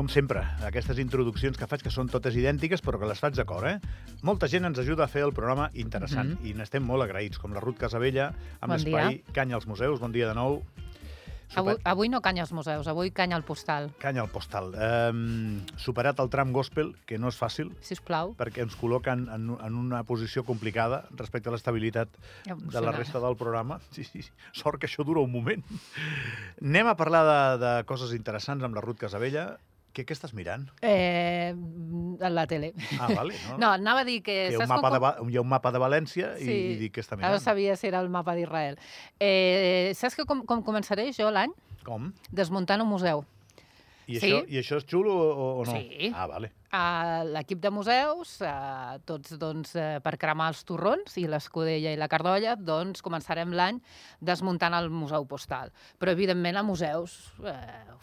com sempre, aquestes introduccions que faig que són totes idèntiques però que les faig de cor, eh? Molta gent ens ajuda a fer el programa interessant Mhm. i n'estem molt agraïts, com la Ruth Casabella, amb Bon l'espai Canya als Museus. Bon dia de nou. Avui, avui no canya als museus, avui canya al postal, Canya al postal. Um, superat el tram gospel, que no és fàcil, si us plau. perquè ens col·loquen en, en una posició complicada respecte a l'estabilitat de la resta del programa. Sí, sí, sí. Sort que això dura un moment. Anem a parlar de, de coses interessants amb la Ruth Casabella. Què, què estàs mirant? Eh, a la tele. Ah, vale. No, No, anava a dir que... que hi, ha un mapa com- de, hi ha un mapa de València i, Sí. i dic què està Ara mirant. sabia si era el mapa d'Israel. Eh, saps que com, com començaré jo l'any? Com? Desmuntant un museu. I, Sí. això, I això és xulo o, o no? Sí. Ah, vale. A l'equip de museus, eh, tots doncs, eh, per cremar els torrons i l'escudella i la cardolla, doncs començarem l'any desmuntant el museu postal. Però, evidentment, a museus eh,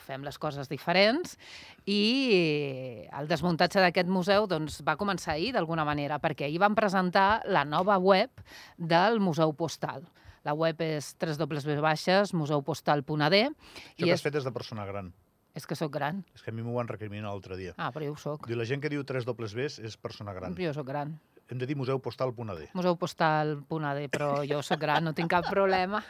fem les coses diferents i el desmuntatge d'aquest museu doncs, va començar ahir, d'alguna manera, perquè ahir van presentar la nova web del Museu Postal. La web és www.museupostal.ad Això i que has és, fet és de persona gran. És que sóc gran. És que a mi m'ho van recriminar l'altre dia. Ah, però jo ho soc. Diu, la gent que diu 3 dobles Bs és persona gran. Jo sóc gran. Hem de dir museupostal.d. museupostal.ad, però jo sóc gran, no tinc cap problema.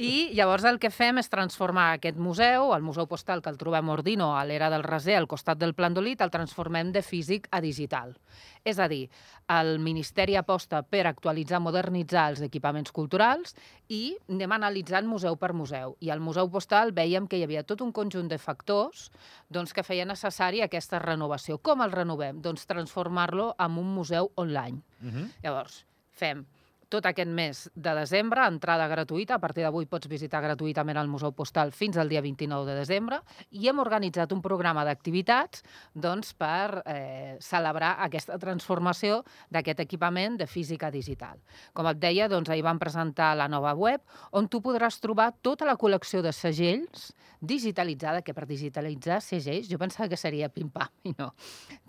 I llavors el que fem és transformar aquest museu, el Museu Postal que el trobem a Ordino, a l'era del Raser, al costat del Plandolit, el transformem de físic a digital. És a dir, el Ministeri aposta per actualitzar, modernitzar els equipaments culturals i anem analitzant museu per museu. I al Museu Postal veiem que hi havia tot un conjunt de factors doncs, que feia necessari aquesta renovació. Com el renovem? Doncs transformar-lo en un museu online. Uh -huh. Llavors, fem tot aquest mes de desembre, entrada gratuïta, a partir d'avui pots visitar gratuïtament el Museu Postal fins al dia 29 de desembre, i hem organitzat un programa d'activitats doncs, per eh, celebrar aquesta transformació d'aquest equipament de física digital. Com et deia, doncs, ahir vam presentar la nova web, on tu podràs trobar tota la col·lecció de segells digitalitzada, que per digitalitzar segells jo pensava que seria pim-pam, i no.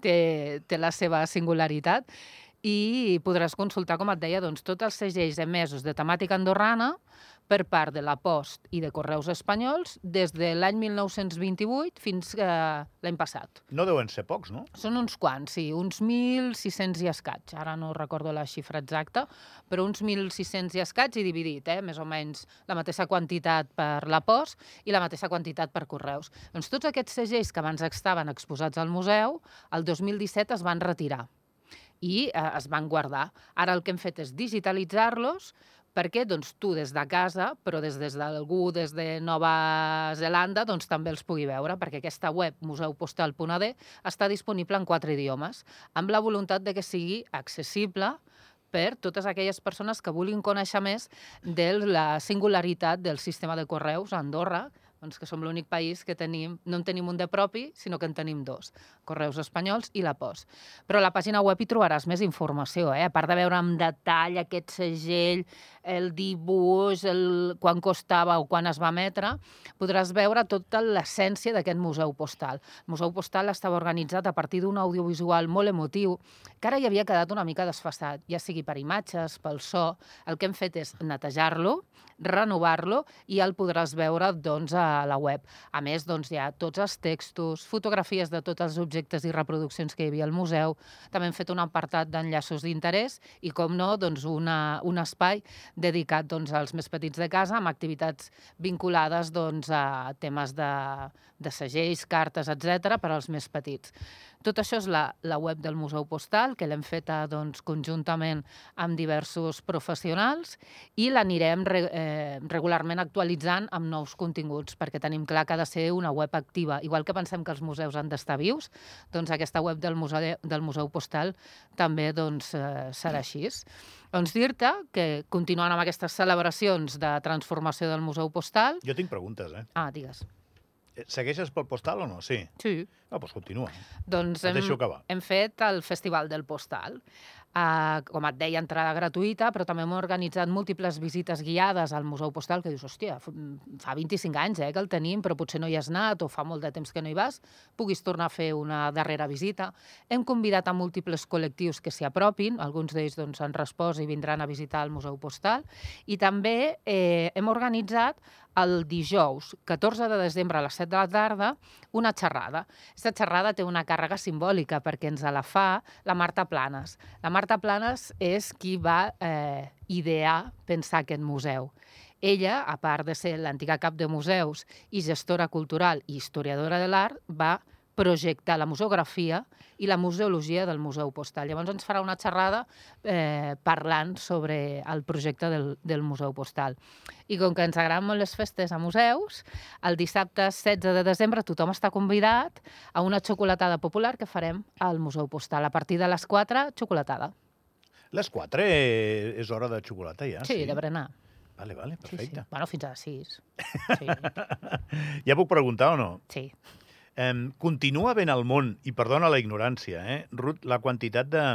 Té, té la seva singularitat, i podràs consultar, com et deia, doncs, tots els segells emesos de temàtica andorrana per part de la Post i de Correus Espanyols des de l'any 1928 fins eh, l'any passat. No deuen ser pocs, no? Són uns quants, sí, uns 1.600 i escaig. Ara no recordo la xifra exacta, però uns 1.600 i escaig i dividit, eh? més o menys la mateixa quantitat per la Post i la mateixa quantitat per Correus. Doncs tots aquests segells que abans estaven exposats al museu, el 2017 es van retirar i eh, es van guardar. Ara el que hem fet és digitalitzar-los perquè doncs, tu des de casa, però des, des d'algú des de Nova Zelanda, doncs, també els pugui veure, perquè aquesta web museupostal.ad està disponible en quatre idiomes, amb la voluntat de que sigui accessible per totes aquelles persones que vulguin conèixer més de la singularitat del sistema de correus a Andorra, doncs que som l'únic país que tenim, no en tenim un de propi, sinó que en tenim dos, Correus Espanyols i la Post. Però a la pàgina web hi trobaràs més informació, eh? a part de veure amb detall aquest segell, el dibuix, el... quan costava o quan es va emetre, podràs veure tota l'essència d'aquest museu postal. El museu postal estava organitzat a partir d'un audiovisual molt emotiu, que ara hi havia quedat una mica desfasat, ja sigui per imatges, pel so. El que hem fet és netejar-lo, renovar-lo i el podràs veure doncs, a la web. A més, doncs, hi ha tots els textos, fotografies de tots els objectes i reproduccions que hi havia al museu. També hem fet un apartat d'enllaços d'interès i, com no, doncs, una, un espai dedicat doncs, als més petits de casa amb activitats vinculades doncs, a temes de, de segells, cartes, etc per als més petits. Tot això és la, la web del Museu Postal, que l'hem feta doncs, conjuntament amb diversos professionals i l'anirem re, eh, regularment actualitzant amb nous continguts, perquè tenim clar que ha de ser una web activa. Igual que pensem que els museus han d'estar vius, doncs aquesta web del Museu, del Museu Postal també doncs, eh, serà així. Doncs dir-te que, continuant amb aquestes celebracions de transformació del Museu Postal... Jo tinc preguntes, eh? Ah, digues. Segueixes pel postal o no? Sí. Sí. Ah, doncs continua. Doncs Et hem, acabar. hem fet el Festival del Postal. Uh, com et deia, entrada gratuïta, però també hem organitzat múltiples visites guiades al Museu Postal, que dius, hòstia, fa 25 anys eh, que el tenim, però potser no hi has anat o fa molt de temps que no hi vas, puguis tornar a fer una darrera visita. Hem convidat a múltiples col·lectius que s'hi apropin, alguns d'ells doncs, han respost i vindran a visitar el Museu Postal, i també eh, hem organitzat el dijous 14 de desembre a les 7 de la tarda una xerrada. Aquesta xerrada té una càrrega simbòlica perquè ens la fa la Marta Planes. La Marta Planes és qui va eh, idear pensar aquest museu. Ella, a part de ser l'antiga cap de museus i gestora cultural i historiadora de l'art, va projectar la museografia i la museologia del Museu Postal. Llavors ens farà una xerrada eh, parlant sobre el projecte del, del Museu Postal. I com que ens agraden molt les festes a museus, el dissabte 16 de desembre tothom està convidat a una xocolatada popular que farem al Museu Postal. A partir de les 4, xocolatada. Les 4 eh, és hora de xocolata ja? Sí, sí? de berenar. Vale, vale, perfecte. Sí, sí. Bueno, fins a les 6. Sí. ja puc preguntar o no? Sí. Eh, continua ben al món, i perdona la ignorància, eh, Ruth, la quantitat de,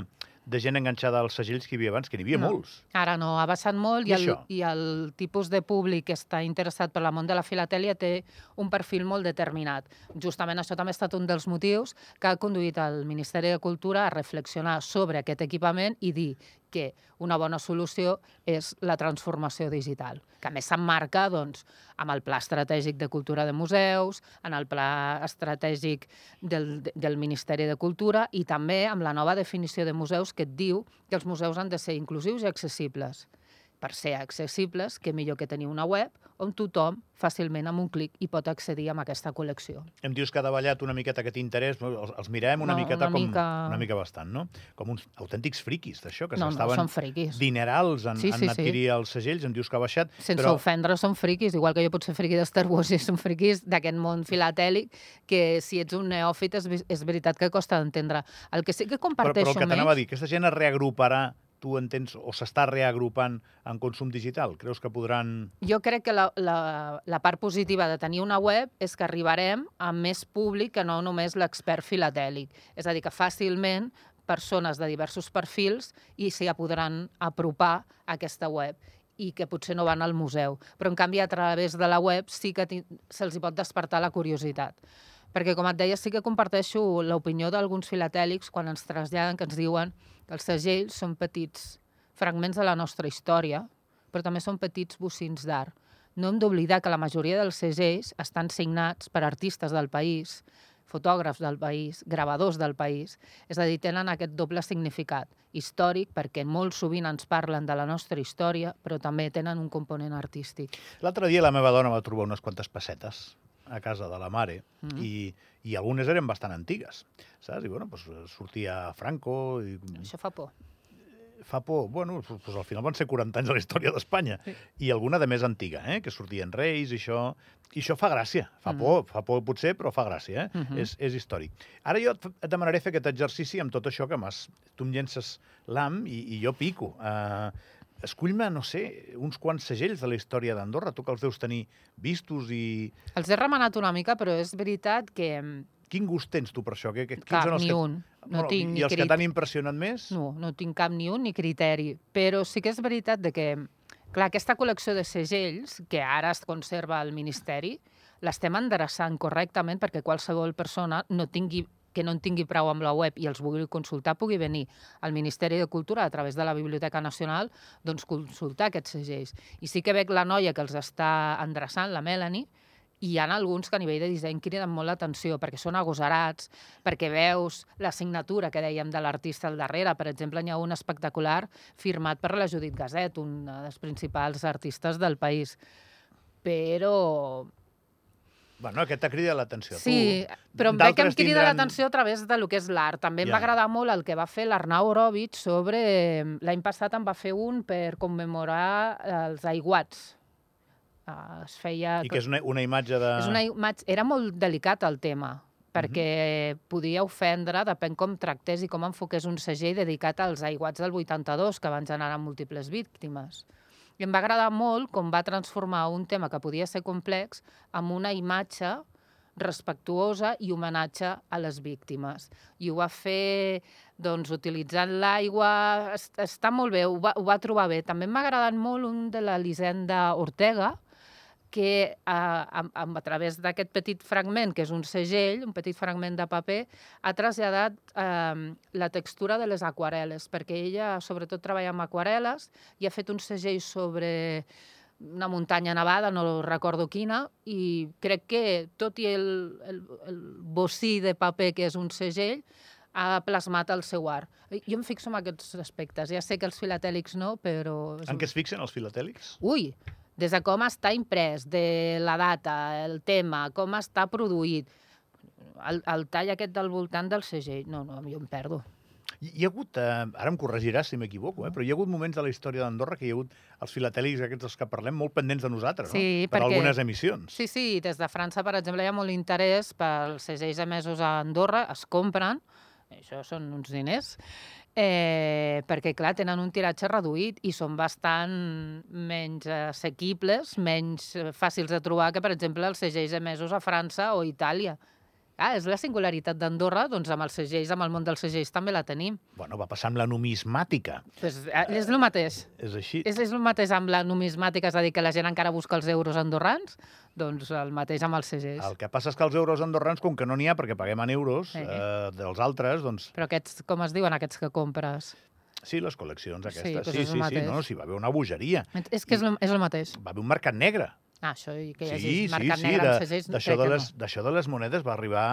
de gent enganxada als segells que hi havia abans, que n'hi havia no. molts. Ara no, ha baixat molt I i, el, això? i el tipus de públic que està interessat per la món de la filatèlia té un perfil molt determinat. Justament això també ha estat un dels motius que ha conduït el Ministeri de Cultura a reflexionar sobre aquest equipament i dir que una bona solució és la transformació digital, que a més s'emmarca doncs, amb el Pla Estratègic de Cultura de Museus, en el Pla Estratègic del, del Ministeri de Cultura i també amb la nova definició de museus que et diu que els museus han de ser inclusius i accessibles. Per ser accessibles, que millor que tenir una web on tothom fàcilment amb un clic hi pot accedir a aquesta col·lecció. Em dius que ha davallat una miqueta aquest interès, els, els mirem una No, miqueta una com... mica- Una mica bastant, no? Com uns autèntics friquis d'això, que No, no, s'estaven friquis. dinerals en, Sí, sí, en sí. adquirir els segells, em dius que ha baixat, Sense però ofendre, són friquis, igual que jo pot ser friqui de Star Wars i són friquis d'aquest món filatèlic, que si ets un neòfit és, és veritat que costa d'entendre. El que sí que però, comparteixo però el que t'anava a dir, aquesta gent es reagruparà, tu entens, o s'està reagrupant en consum digital? Creus que podran... Jo crec que la, la, la part positiva de tenir una web és que arribarem a més públic que no només l'expert filatèlic. És a dir, que fàcilment persones de diversos perfils i s'hi podran apropar a aquesta web i que potser no van al museu. Però, en canvi, a través de la web sí que se'ls pot despertar la curiositat. Perquè, com et deia, sí que comparteixo l'opinió d'alguns filatèlics quan ens traslladen, que ens diuen que els segells són petits fragments de la nostra història, però també són petits bocins d'art. No hem d'oblidar que la majoria dels segells estan signats per artistes del país, fotògrafs del país, gravadors del país. És a dir, tenen aquest doble significat històric, perquè molt sovint ens parlen de la nostra història, però també tenen un component artístic. L'altre dia la meva dona va trobar unes quantes pessetes a casa de la mare Mm. i, i algunes eren bastant antigues, saps? I, bueno, doncs, sortia Franco i Això fa por. fa por, bueno, doncs al final van ser 40 anys de la història d'Espanya, Sí. i alguna de més antiga, eh? que sortien reis i això, i això fa gràcia, fa Mm. por, fa por potser, però fa gràcia, eh? Mhm. és, és històric. Ara jo et, et demanaré fer aquest exercici amb tot això que m'has... Tu em llences l'am i, i jo pico. Uh, escull-me, no sé, uns quants segells de la història d'Andorra, tu que els deus tenir vistos i... Els he remenat una mica, però és veritat que, mm, Quin gust tens tu per això? Que, que, clar, són els ni que... un. No tinc I els que crit- t'han impressionat més? No, no tinc cap ni un ni criteri. Però sí que és veritat de que, clar, aquesta col·lecció de segells, que ara es conserva al Ministeri, l'estem endreçant correctament perquè qualsevol persona no tingui que no en tingui prou amb la web i els vulgui consultar, pugui venir al Ministeri de Cultura a través de la Biblioteca Nacional doncs, consultar aquests segells. I sí que veig la noia que els està endreçant, la Melanie, i hi ha alguns que a nivell de disseny criden molt l'atenció perquè són agosarats, perquè veus la signatura que dèiem de l'artista al darrere. Per exemple, n'hi ha un espectacular firmat per la Judit Gazet, una dels principals artistes del país. Però Bueno, aquest t'ha cridat l'atenció. Sí, Tu, però em veig que em crida tindran- l'atenció a través de lo que és l'art. També em Ja. va agradar molt el que va fer l'Arnau Orovich sobre... L'any passat em va fer un per commemorar els aiguats. Uh, es feia... I que és una, una imatge de... És una imatge... Era molt delicat el tema, perquè podia ofendre, depèn com tractés i com enfoqués un segell dedicat als aiguats del 82, que van generar múltiples víctimes. I em va agradar molt com va transformar un tema que podia ser complex amb una imatge respectuosa i homenatge a les víctimes. I ho va fer doncs, utilitzant l'aigua, es- està molt bé, ho va, ho va trobar bé. També m'ha agradat molt un de l'Elisenda Ortega, que a, a, a través d'aquest petit fragment, que és un segell, un petit fragment de paper, ha traslladat eh, la textura de les aquarel·les, perquè ella sobretot treballa amb aquarel·les i ha fet un segell sobre una muntanya nevada, no recordo quina, i crec que, tot i el, el, el bocí de paper que és un segell, ha plasmat el seu art. Jo em fixo en aquests aspectes. Ja sé que els filatèlics no, però... En què es fixen els filatèlics? Ui, des de com està imprès, de la data, el tema, com està produït, el, el tall aquest del voltant del segell. No, no, jo em perdo. Hi, hi ha hagut, eh, ara em corregiràs si m'equivoco, eh, però hi ha hagut moments de la història d'Andorra que hi ha hagut els filatèlics aquests dels que parlem molt pendents de nosaltres, Sí, no? Per perquè- algunes emissions. Sí, sí, des de França, per exemple, hi ha molt interès pels segells emesos a Andorra, es compren, això són uns diners, eh, perquè, clar, tenen un tiratge reduït i són bastant menys assequibles, menys eh, fàcils de trobar que, per exemple, els segells emesos a França o Itàlia. Ah, és la singularitat d'Andorra, doncs amb els segells, amb el món dels segells també la tenim. Bueno, va passar amb la numismàtica. Pues, eh, és el mateix. És així? És, és el mateix amb la numismàtica, és a dir, que la gent encara busca els euros andorrans, doncs el mateix amb els segells. El que passa és que els euros andorrans, com que no n'hi ha perquè paguem en euros, Sí. eh, dels altres, doncs Però aquests, com es diuen aquests que compres? sí, les col·leccions Sí, aquestes. doncs Sí, sí, sí, mateix. no, sí, va haver una bogeria. És que és el, és el mateix. Va haver un mercat negre. Ah, això, i que hi hagi Sí, sí, mercat sí, negre amb segells, d'això de, les, d'això de les monedes va arribar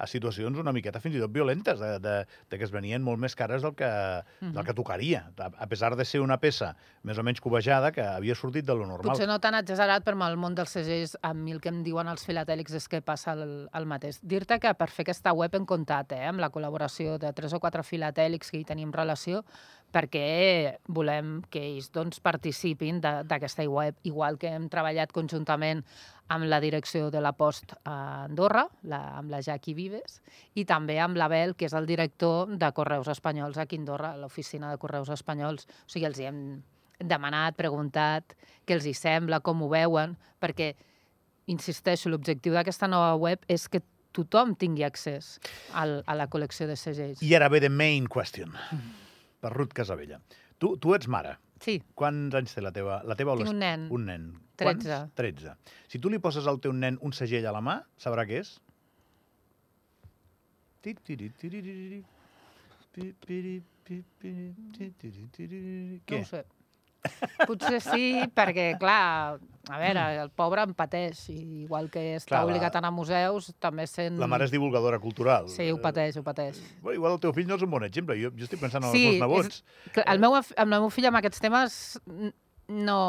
a situacions una miqueta fins i tot violentes, de, de, de que es venien molt més cares del que, del Mhm. que tocaria, a, a pesar de ser una peça més o menys cobejada que havia sortit de lo no. normal. Potser no tan exagerat, però amb el món dels segells, a mi el que em diuen els filatèlics és que passa el, el mateix. Dir-te que per fer aquesta web hem comptat eh, amb la col·laboració de tres o quatre filatèlics que hi tenim relació, perquè volem que ells doncs, participin d'aquesta web, igual que hem treballat conjuntament amb la direcció de la Post a Andorra, la, amb la Jackie Vives, i també amb l'Abel, que és el director de Correus Espanyols aquí a Andorra, a l'oficina de Correus Espanyols. O sigui, els hi hem demanat, preguntat què els hi sembla, com ho veuen, perquè, insisteixo, l'objectiu d'aquesta nova web és que tothom tingui accés al, a la col·lecció de segells. I ara ve the main question, per Ruth Casabella. Tu, tu ets mare. Sí, Quants anys té la teva... La teva Tinc un nen. Un nen. Tretze. Quants? 13. Si tu li poses al teu nen un segell a la mà, sabrà què és? Tiririri. no Què? ho sé. Potser sí, perquè, clar, a veure, el pobre en pateix, i igual que està Clar, la- obligat a anar a museus, també sent... La mare és divulgadora cultural. Sí, ho pateix, ho pateix. Bueno, igual el teu fill no és un bon exemple. Jo, jo estic pensant en Sí, els meus nebots. Clar, El meu, el meu fill amb aquests temes n- no,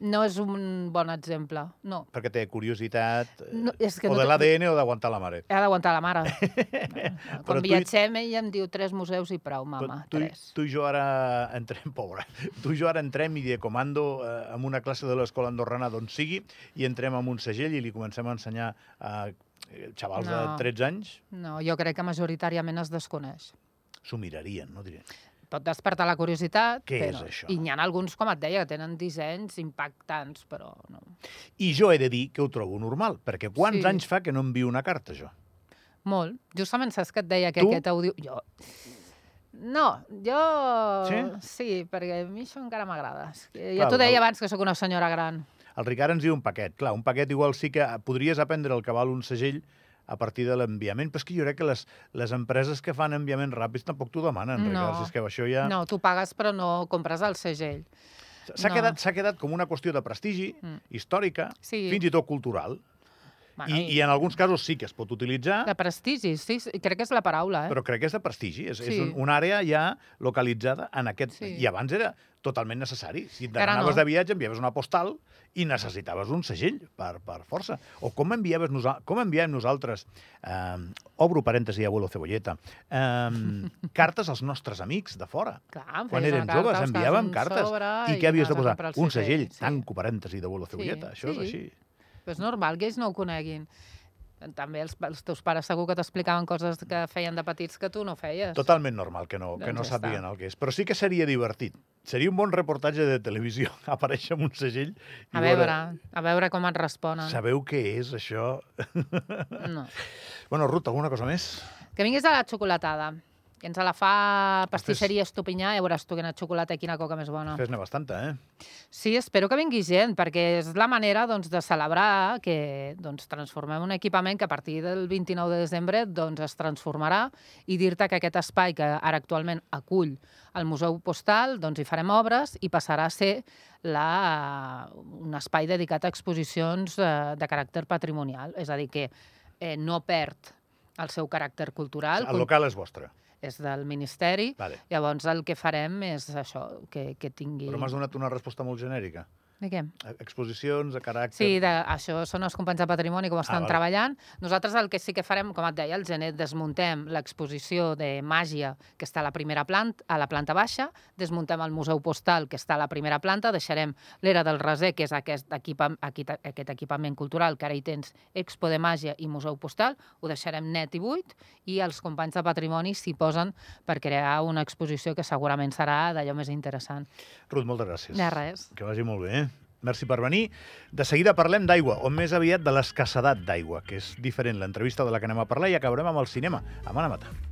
no és un bon exemple, no. Perquè té curiositat, no és que o no de l'ADN o d'aguantar la mare. He d'aguantar la mare. Però Quan tu- viatgem, ell em diu tres museus i prou, Però mama, tu, tres. tu i jo ara entrem, pobre, tu i jo ara entrem i de comando eh, en una classe de l'escola andorrana d'on sigui i entrem amb un segell i li comencem a ensenyar a eh, xavals No. de 13 anys, No, jo crec que majoritàriament es desconeix. s'ho mirarien, no diré. Pot despertar la curiositat, Què és però... això? I n'hi ha alguns, com et deia, que tenen dissenys impactants, però no. I jo he de dir que ho trobo normal, perquè quants Sí. anys fa que no envio una carta, jo? Molt. Justament saps que et deia que Tu? aquest àudio... Jo... No, jo... Sí? Sí, perquè a mi això encara m'agrada. És Ja t'ho deia el- abans, que sóc una senyora gran. El Ricard ens diu un paquet. Clar, un paquet igual sí que podries aprendre el que val un segell a partir de l'enviament, però és que jo crec que les, les empreses que fan enviaments ràpids tampoc t'ho demanen, No. Ricard. És que això ja... No, tu pagues però no compres el segell. S'ha no. quedat, quedat com una qüestió de prestigi, Mm. històrica, Sí. fins i tot cultural. Bueno, I, I en alguns casos sí que es pot utilitzar, De prestigi, sí, sí, crec que és la paraula, eh? però crec que és de prestigi. És, és Sí. un, una àrea ja localitzada en aquest... Sí. I abans era totalment necessari. Si anaves no. de viatge, enviaves una postal i necessitaves un segell per, per força. O com enviaves nosa com enviàvem nosaltres, eh, obro parèntesi, abuelo cebolleta, eh, cartes als nostres amics de fora. Clar, Quan érem carta, joves enviàvem cartes. sobre I què havies de posar? Un segell, sí. tanco parèntesi d'abuelo cebolleta. Això és sí. així. Però és normal que ells no ho coneguin. També els, els teus pares segur que t'explicaven coses que feien de petits que tu no feies. Totalment normal que no, que Doncs no ja està. el que és. Però sí que seria divertit. Seria un bon reportatge de televisió aparèixer amb un segell i A veure, a veure com et responen. Sabeu què és, això? No. Bueno, Ruth, alguna cosa més? Que vinguis a la xocolatada. I ens la fa pastisseria Estupinyà, ja veuràs tu quina xocolata i quina coca més bona. Fes-ne bastanta, eh? Sí, espero que vingui gent, perquè és la manera doncs, de celebrar que doncs, transformem un equipament que a partir del 29 de desembre doncs, es transformarà i dir-te que aquest espai que ara actualment acull el Museu Postal, doncs hi farem obres i passarà a ser la, un espai dedicat a exposicions eh, de caràcter patrimonial. És a dir, que eh, no perd el seu caràcter cultural. El local és vostre. És del Ministeri. Vale. Llavors el que farem és això, que, que tingui... Però m'has donat una resposta molt genèrica. De què? Exposicions de caràcter... Sí, de, això són els companys de Patrimoni com estan vale. treballant. Nosaltres el que sí que farem, com et deia, el gener desmuntem l'exposició de màgia que està a la primera planta, a la planta baixa, desmuntem el Museu Postal que està a la primera planta, deixarem l'Era del Reser, que és aquest, equipa, aquest, aquest equipament cultural, que ara hi tens Expo de Màgia i Museu Postal, ho deixarem net i buit, i els companys de Patrimoni s'hi posen per crear una exposició que segurament serà d'allò més interessant. Ruth, moltes gràcies. De res. Que vagi molt bé, eh? Merci per venir. De seguida parlem d'aigua, o més aviat de l'escassedat d'aigua, que és diferent l'entrevista de la que anem a parlar i acabarem amb el cinema, amb Anna.